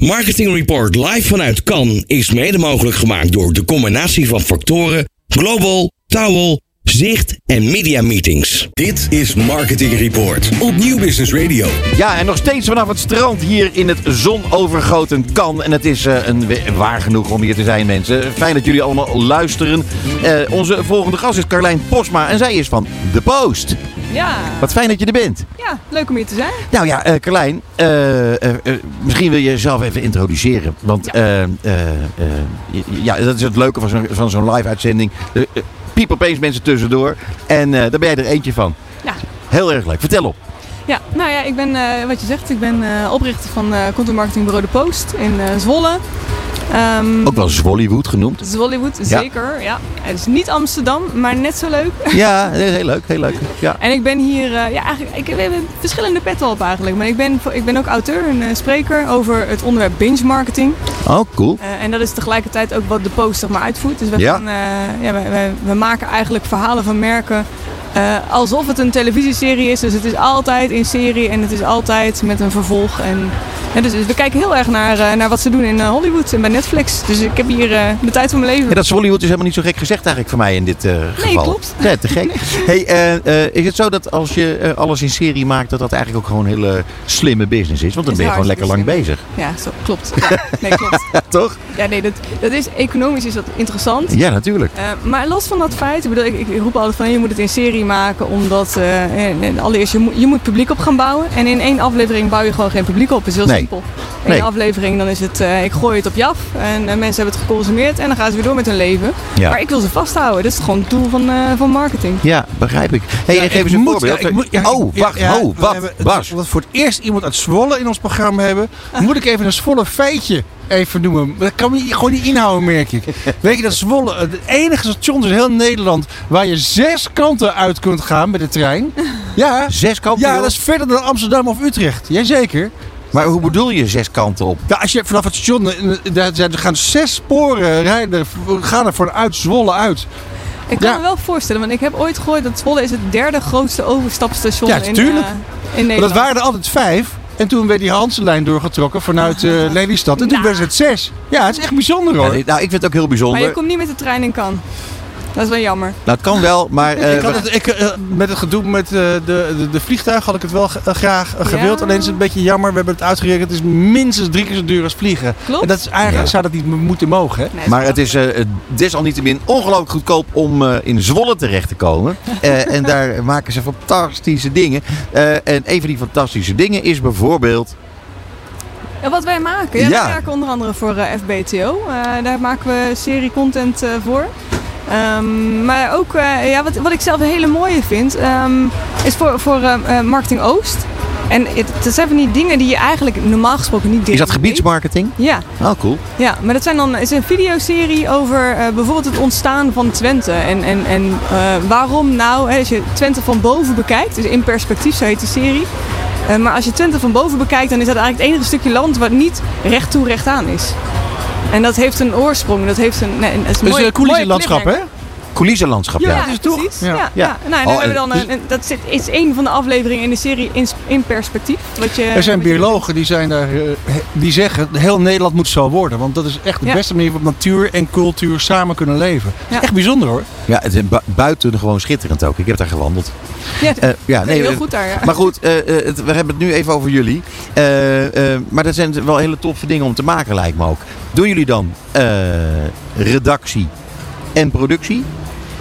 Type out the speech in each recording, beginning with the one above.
Marketing Report live vanuit Cannes is mede mogelijk gemaakt door de combinatie van factoren Global, Towel, Zicht en Media Meetings. Dit is Marketing Report op Nieuw Business Radio. Ja, en nog steeds vanaf het strand hier in het zonovergoten kan. En het is eh, een, waar genoeg om hier te zijn, mensen. Fijn dat jullie allemaal luisteren. Eh, onze volgende gast is Carlijn Posma en zij is van The Post. Ja. Wat fijn dat je er bent. Ja, leuk om hier te zijn. Nou ja, uh, Carlijn, misschien wil je jezelf even introduceren. Want ja, ja dat is het leuke van zo'n van zo'n live-uitzending piep opeens mensen tussendoor. En uh, daar ben jij er eentje van. Ja. Heel erg leuk. Vertel op. Ja, nou ja, ik ben, uh, wat je zegt, ik ben uh, oprichter van content marketingbureau De Post in Zwolle. Um, Ook wel Zwollywood genoemd. Zwollywood, zeker. Ja. Het is niet Amsterdam, maar net zo leuk. Ja, heel leuk, heel leuk. Ja. En ik ben hier, uh, ja, eigenlijk, ik heb verschillende petten op eigenlijk. Maar ik ben, ik ben ook auteur en uh, spreker over het onderwerp binge marketing. Oh, cool. Uh, en dat is tegelijkertijd ook wat de post zeg maar uitvoert. Dus we, ja. gaan, ja, we, maken eigenlijk verhalen van merken uh, alsof het een televisieserie is. Dus het is altijd in serie en het is altijd met een vervolg. En, ja, dus, we kijken heel erg naar, uh, naar wat ze doen in uh, Hollywood en bij Netflix. Dus ik heb hier de tijd van mijn leven. Ja, dat is Hollywood is helemaal niet zo gek gezegd eigenlijk voor mij in dit geval. Nee, klopt. Ja, te gek. hey, is het zo dat als je alles in serie maakt, dat dat eigenlijk ook gewoon een hele slimme business is? Want dan ben je gewoon lekker lang bezig. Ja, zo, klopt. Ja, nee, klopt. Toch? Ja, nee, dat, dat is, economisch is dat interessant. Ja, natuurlijk. maar los van dat feit, ik, bedoel, ik, ik roep altijd van je moet het in serie maken omdat uh, allereerst je moet, je moet publiek op gaan bouwen. En in één aflevering bouw je gewoon geen publiek op. Nee. Simpel. In aflevering dan is het uh, ik gooi het op je af en uh, mensen hebben het geconsumeerd en dan gaan ze weer door met hun leven. Ja. Maar ik wil ze vasthouden. Dat is gewoon het doel van, van marketing. Ja, begrijp ik. Hey, ja, geef eens een moet, voorbeeld. Ja, moet, ja, oh, wacht, oh, wat? Bas. Voor het eerst iemand uit Zwolle in ons programma hebben, moet ik even een Zwolle feitje even noemen. Dat kan je gewoon niet inhouden, merk ik. Weet je dat Zwolle het enige station is in heel Nederland waar je zes kanten uit kunt gaan met de trein? Ja. Zes kanten? Ja, dat is verder dan Amsterdam of Utrecht. Jazeker. Maar hoe bedoel je zes kanten op? Ja, als je vanaf het station, er gaan zes sporen rijden, gaan er vanuit Zwolle uit. Ik kan ja. me wel voorstellen, want ik heb ooit gehoord dat Zwolle is het derde grootste overstapstation ja, in, uh, in Nederland. dat waren er altijd vijf. En toen werd die Hansenlijn doorgetrokken vanuit uh, Lelystad. En toen Nou. werd het zes. Ja, het is echt bijzonder hoor. Ja, nou, ik vind het ook heel bijzonder. Maar je komt niet met de trein in Cannes. Dat is wel jammer. Nou, het kan wel, maar... Uh, ik had het, ik, uh, met het gedoe met uh, de, de, de vliegtuig had ik het wel graag gewild. Ja. Alleen is het een beetje jammer. We hebben het uitgerekend. Het is minstens drie keer zo duur als vliegen. Klopt. En dat is eigenlijk, zou dat niet moeten mogen. Hè? Nee, maar het is desalniettemin ongelooflijk goedkoop om in Zwolle terecht te komen. en daar maken ze fantastische dingen. en een van die fantastische dingen is bijvoorbeeld... Ja, wat wij maken. Ja, Ja. We werken onder andere voor uh, FBTO. Uh, daar maken we serie content uh, voor. Um, maar ook, uh, ja, wat, wat ik zelf een hele mooie vind, um, is voor, voor uh, Marketing Oost. En het, dat zijn van die dingen die je eigenlijk normaal gesproken niet Is dat gebiedsmarketing? Ja. Oh, cool. Ja, maar dat zijn dan, is een videoserie over uh, bijvoorbeeld het ontstaan van Twente. En, en, en uh, waarom nou, hè, als je Twente van boven bekijkt, dus in perspectief, zo heet die serie. Uh, maar als je Twente van boven bekijkt, dan is dat eigenlijk het enige stukje land wat niet recht toe recht aan is. En dat heeft een oorsprong. Dat heeft een, nee, dat is dus een coulissenlandschap, hè? Coulissenlandschap, ja. Ja, ja precies. Ja, ja. ja. Nou, Oh, dan hebben we dan een, een, dat zit, is een van de afleveringen in de serie in, in perspectief. Wat je, er zijn biologen die, zijn daar, uh, die zeggen heel Nederland moet zo worden. Want dat is echt de Ja. beste manier waarop natuur en cultuur samen kunnen leven. Dat is Ja. echt bijzonder hoor. Ja, het is bu- buiten gewoon schitterend ook. Ik heb daar gewandeld. Ja, Eh, ja, nee, heel eh, goed daar. Ja. Maar goed, eh, eh, het- we hebben het nu even over jullie. Eh, eh, maar dat zijn wel hele toffe dingen om te maken, lijkt me ook. Doen jullie dan eh, redactie en productie?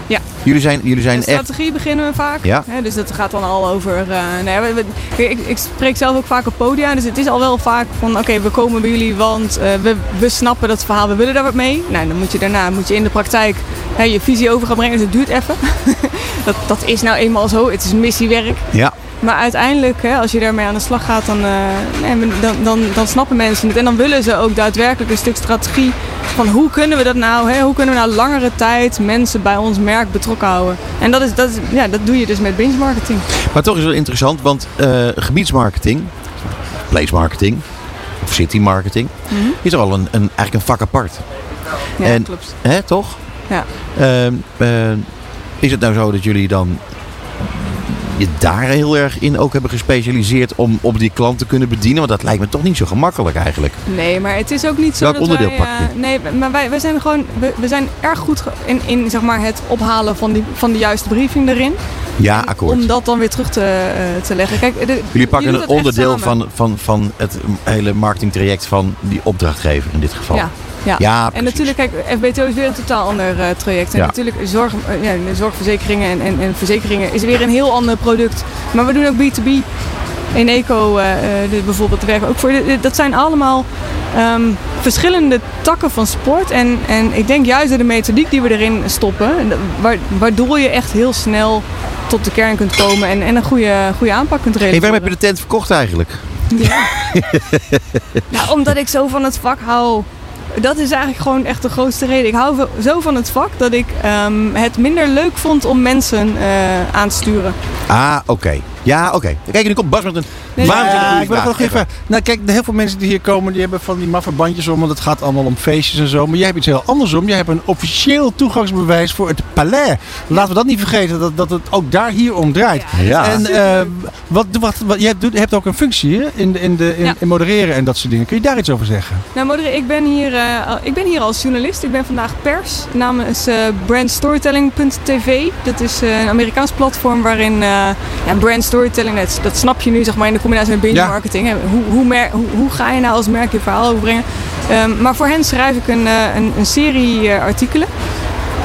Ja. Jullie zijn, jullie zijn De echt... strategie beginnen we vaak. Ja. Hè, dus dat gaat dan al over. eh, nou we- we- ik, ik spreek zelf ook vaak op podia. Dus het is al wel vaak van: oké, we komen bij jullie, want eh, we, we snappen dat verhaal, we willen daar wat mee. Nou, dan moet je daarna moet je in de praktijk hè, je visie over gaan brengen. Dus het duurt even. dat, dat is nou eenmaal zo. Het is missiewerk. Ja. Maar uiteindelijk, hè, als je daarmee aan de slag gaat, dan, eh, dan, dan, dan snappen mensen het. En dan willen ze ook daadwerkelijk een stuk strategie van hoe kunnen we dat nou, hè? hoe kunnen we nou langere tijd mensen bij ons merk betrokken houden. En dat, is, dat, is, ja, dat doe je dus met binge marketing. Maar toch is het interessant, want eh, gebiedsmarketing, place marketing of city marketing, is al een, een, eigenlijk een vak apart. Ja, En- klopt. Hè, toch? Ja. Ehm, eh, is het nou zo dat jullie dan je daar heel erg in ook hebben gespecialiseerd om op die klant te kunnen bedienen? Want dat lijkt me toch niet zo gemakkelijk eigenlijk. Nee, maar het is ook niet zo Welk dat onderdeel wij... pak eh, nee, maar wij, wij zijn gewoon... We, we zijn erg goed in, in zeg maar, het ophalen van, die, van de juiste briefing erin. Ja, akkoord. Om dat dan weer terug te, eh, te leggen. Kijk, de, Jullie pakken een onderdeel van, van, van het hele marketingtraject van die opdrachtgever in dit geval. Ja, ja. Ja, en natuurlijk, kijk, FBTO is weer een totaal ander eh, traject. En Ja. natuurlijk, zorg, eh, ja, de zorgverzekeringen en, en, en verzekeringen is weer een heel ander product. Maar we doen ook B2B. Eneco eh, eh, de- bijvoorbeeld werken we ook voor. De- Dat zijn allemaal ehm, verschillende takken van sport. En, en ik denk juist door de methodiek die we erin stoppen, wa- waardoor je echt heel snel tot de kern kunt komen en, en een goede, goede aanpak kunt Hey, realiseren. waarom heb je de tent verkocht eigenlijk? Nou, omdat ik zo van het vak hou. Dat is eigenlijk gewoon echt de grootste reden. Ik hou zo van het vak dat ik ehm, het minder leuk vond om mensen eh, aan te sturen. Ah, oké. Ja, oké. Kijk, nu komt Bas met een Nee, Ja, ik wil nog even. Nou, kijk, heel veel mensen die hier komen, die hebben van die maffe bandjes om, want het gaat allemaal om feestjes en zo. Maar jij hebt iets heel anders om. Jij hebt een officieel toegangsbewijs voor het Palais. Laten we dat niet vergeten, dat, dat het ook daar hier om draait. Ja. En eh, wat, wat, wat, jij doet, hebt ook een functie hè? In, de- in, de, in, Ja. in modereren en dat soort dingen. Kun je daar iets over zeggen? Nou, Modere, ik ben, hier, eh, ik ben hier als journalist. Ik ben vandaag pers. Naam is eh, brandstorytelling.tv. Dat is een Amerikaans platform waarin eh, ja, brand storytelling, dat, dat snap je nu zeg maar in de combinatie met binge marketing. Hoe, hoe, mer- hoe, hoe ga je nou als merk je verhaal overbrengen? Ehm, maar voor hen schrijf ik een, eh, een, een serie eh, artikelen.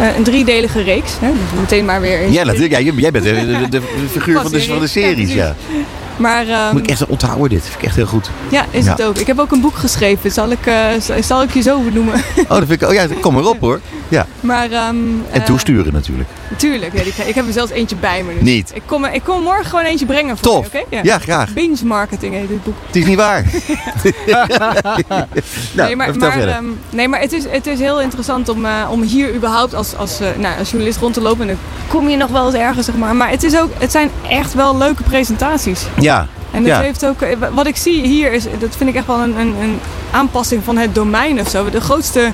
Eh, een driedelige reeks. Hè? Dus meteen maar weer. Ja, natuurlijk. Ja, jij bent de, de, de figuur van de, van de series, Ja, ja. Maar ehm, Moet ik echt onthouden dit. vind ik echt heel goed. ja, is Ja. het ook. Ik heb ook een boek geschreven. Zal ik, zal- zal ik je zo benoemen? Oh, dat vind ik... Oh ja, kom maar op hoor. Ja. maar, ehm, En eh, toesturen natuurlijk. Tuurlijk, ja, die, ik heb er zelfs eentje bij me. Dus. Niet. Ik kom, ik kom morgen gewoon eentje brengen voor Tof. je? Ja, graag. Binge marketing heet dit boek. Het is niet waar. nou, nee, maar, maar, ehm, nee, maar het is, het is heel interessant om, eh, om hier überhaupt als, als, eh, nou, als journalist rond te lopen. En dan kom je nog wel eens ergens, zeg maar. Maar het, is ook, het zijn echt wel leuke presentaties. ja. En dat Ja. heeft ook, eh, wat ik zie hier is, dat vind ik echt wel een, een, een aanpassing van het domein of zo. De grootste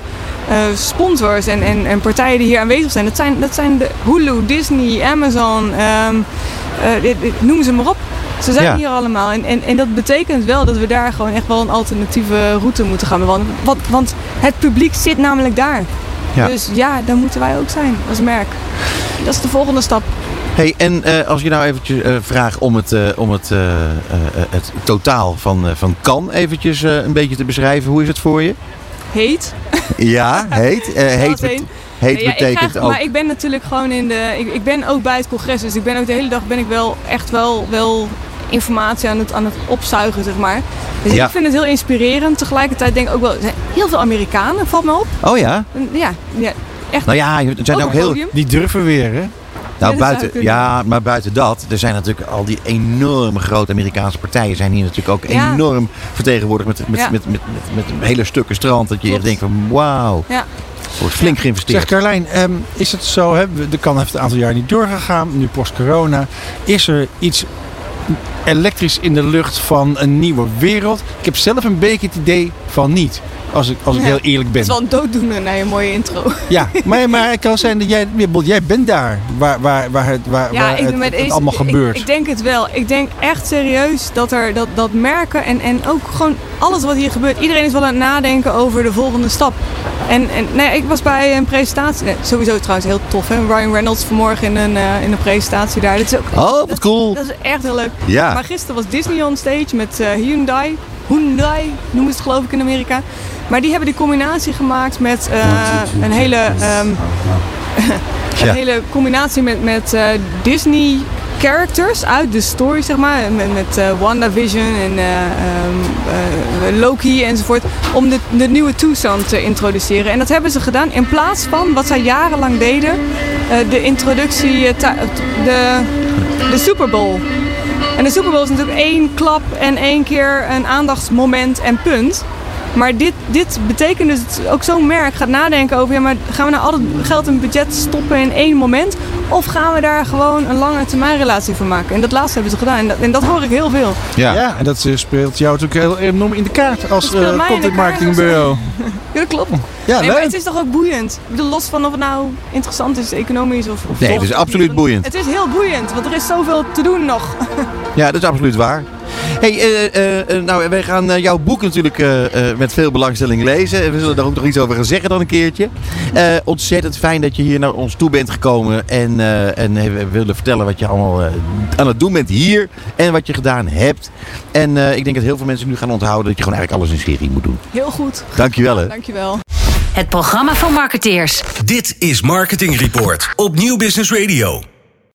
eh, sponsors en, en, en partijen die hier aanwezig zijn, dat zijn, dat zijn de Hulu, Disney, Amazon, ehm, eh, noem ze maar op. Ze zijn Ja. hier allemaal. En, en, en dat betekent wel dat we daar gewoon echt wel een alternatieve route moeten gaan bewandelen. Want, want het publiek zit namelijk daar. Ja. Dus ja, daar moeten wij ook zijn als merk. Dat is de volgende stap. Hey, en eh, als je nou eventjes eh vraag om het, eh, om het, eh, eh, eh, het totaal van, eh, van kan eventjes eh, een beetje te beschrijven. Hoe is het voor je? Heet. Ja, heet. eh, heet, heet Nee, ja, ik betekent ook... Maar ik ben natuurlijk gewoon in de. Ik, ik ben ook bij het congres, dus ik ben ook de hele dag ben ik wel echt wel, wel informatie aan het, aan het opzuigen, zeg maar. Dus Ja. ik vind het heel inspirerend. Tegelijkertijd denk ik ook wel, er zijn heel veel Amerikanen, valt me op. Oh ja? Ja, ja echt. Nou ja, er zijn ook ook heel... Die durven weer, hè? Nou, buiten, ja, maar buiten dat, er zijn natuurlijk al die enorme grote Amerikaanse partijen zijn hier natuurlijk ook Ja. enorm vertegenwoordigd met, met, Ja. met, met, met, met hele stukken strand. Dat je echt Klopt. denkt van wauw, Ja. er wordt flink Zeg geïnvesteerd. Carlijn, ehm, is het zo, hè? de kan heeft een aantal jaar niet doorgegaan, nu post-corona. Is er iets elektrisch in de lucht van een nieuwe wereld? Ik heb zelf een beetje het idee van niet, als ik, als ik Ja. heel eerlijk ben. is wel een dooddoener na een mooie intro. Ja, maar, maar het kan zijn dat jij, jij bent daar, waar, waar, waar het, waar, waar ik- het, het allemaal ik- gebeurt. Ik, denk het wel. Ik denk echt serieus dat er dat, dat merken en, en ook gewoon alles wat hier gebeurt. Iedereen is wel aan het nadenken over de volgende stap. En, en nee, ik was bij een presentatie. nee, sowieso trouwens heel tof. Hè? Ryan Reynolds vanmorgen in een, eh, in een presentatie daar. Dat is ook Oh, wat cool. dat is echt heel leuk. Ja. Maar gisteren was Disney on stage met eh, Hyundai. Hyundai noemen ze het geloof ik in Amerika. Maar die hebben die combinatie gemaakt met een hele... een hele combinatie met, met eh, Disney characters uit de story, zeg maar. Met, met eh, WandaVision en eh, Loki enzovoort. Om de, de nieuwe toestand te introduceren. En dat hebben ze gedaan in plaats van wat zij jarenlang deden. de introductie, de, de Super Bowl. En de Super Bowl is natuurlijk één klap en één keer een aandachtsmoment en punt. Maar dit, dit betekent dus ook zo'n merk gaat nadenken over... ja, maar gaan we nou al het geld en budget stoppen in één moment... of gaan we daar gewoon een lange termijn relatie van maken? En dat laatste hebben ze gedaan. En dat, en dat hoor ik heel veel. Ja. Ja, en dat eh, speelt jou natuurlijk heel enorm in de kaart als de content kaart marketing als- bureau. Ja, dat klopt. Ja, Nee, maar leuk. het is toch ook boeiend? Ik bedoel, los van of het nou interessant is, economisch of... of Nee, het is absoluut boeiend. Het is heel boeiend, want er is zoveel te doen nog. Ja, dat is absoluut waar. Hey, eh, eh, eh, nou, wij gaan jouw boek natuurlijk eh, eh, met veel belangstelling lezen. We zullen daar ook nog iets over gaan zeggen dan een keertje. Eh, ontzettend fijn dat je hier naar ons toe bent gekomen. En, eh, en we willen vertellen wat je allemaal aan het doen bent hier. En wat je gedaan hebt. En eh, ik denk dat heel veel mensen nu gaan onthouden dat je gewoon eigenlijk alles in serie moet doen. Heel goed. Dankjewel hè. Dankjewel. Het programma van marketeers. Dit is Marketing Report op Nieuw Business Radio.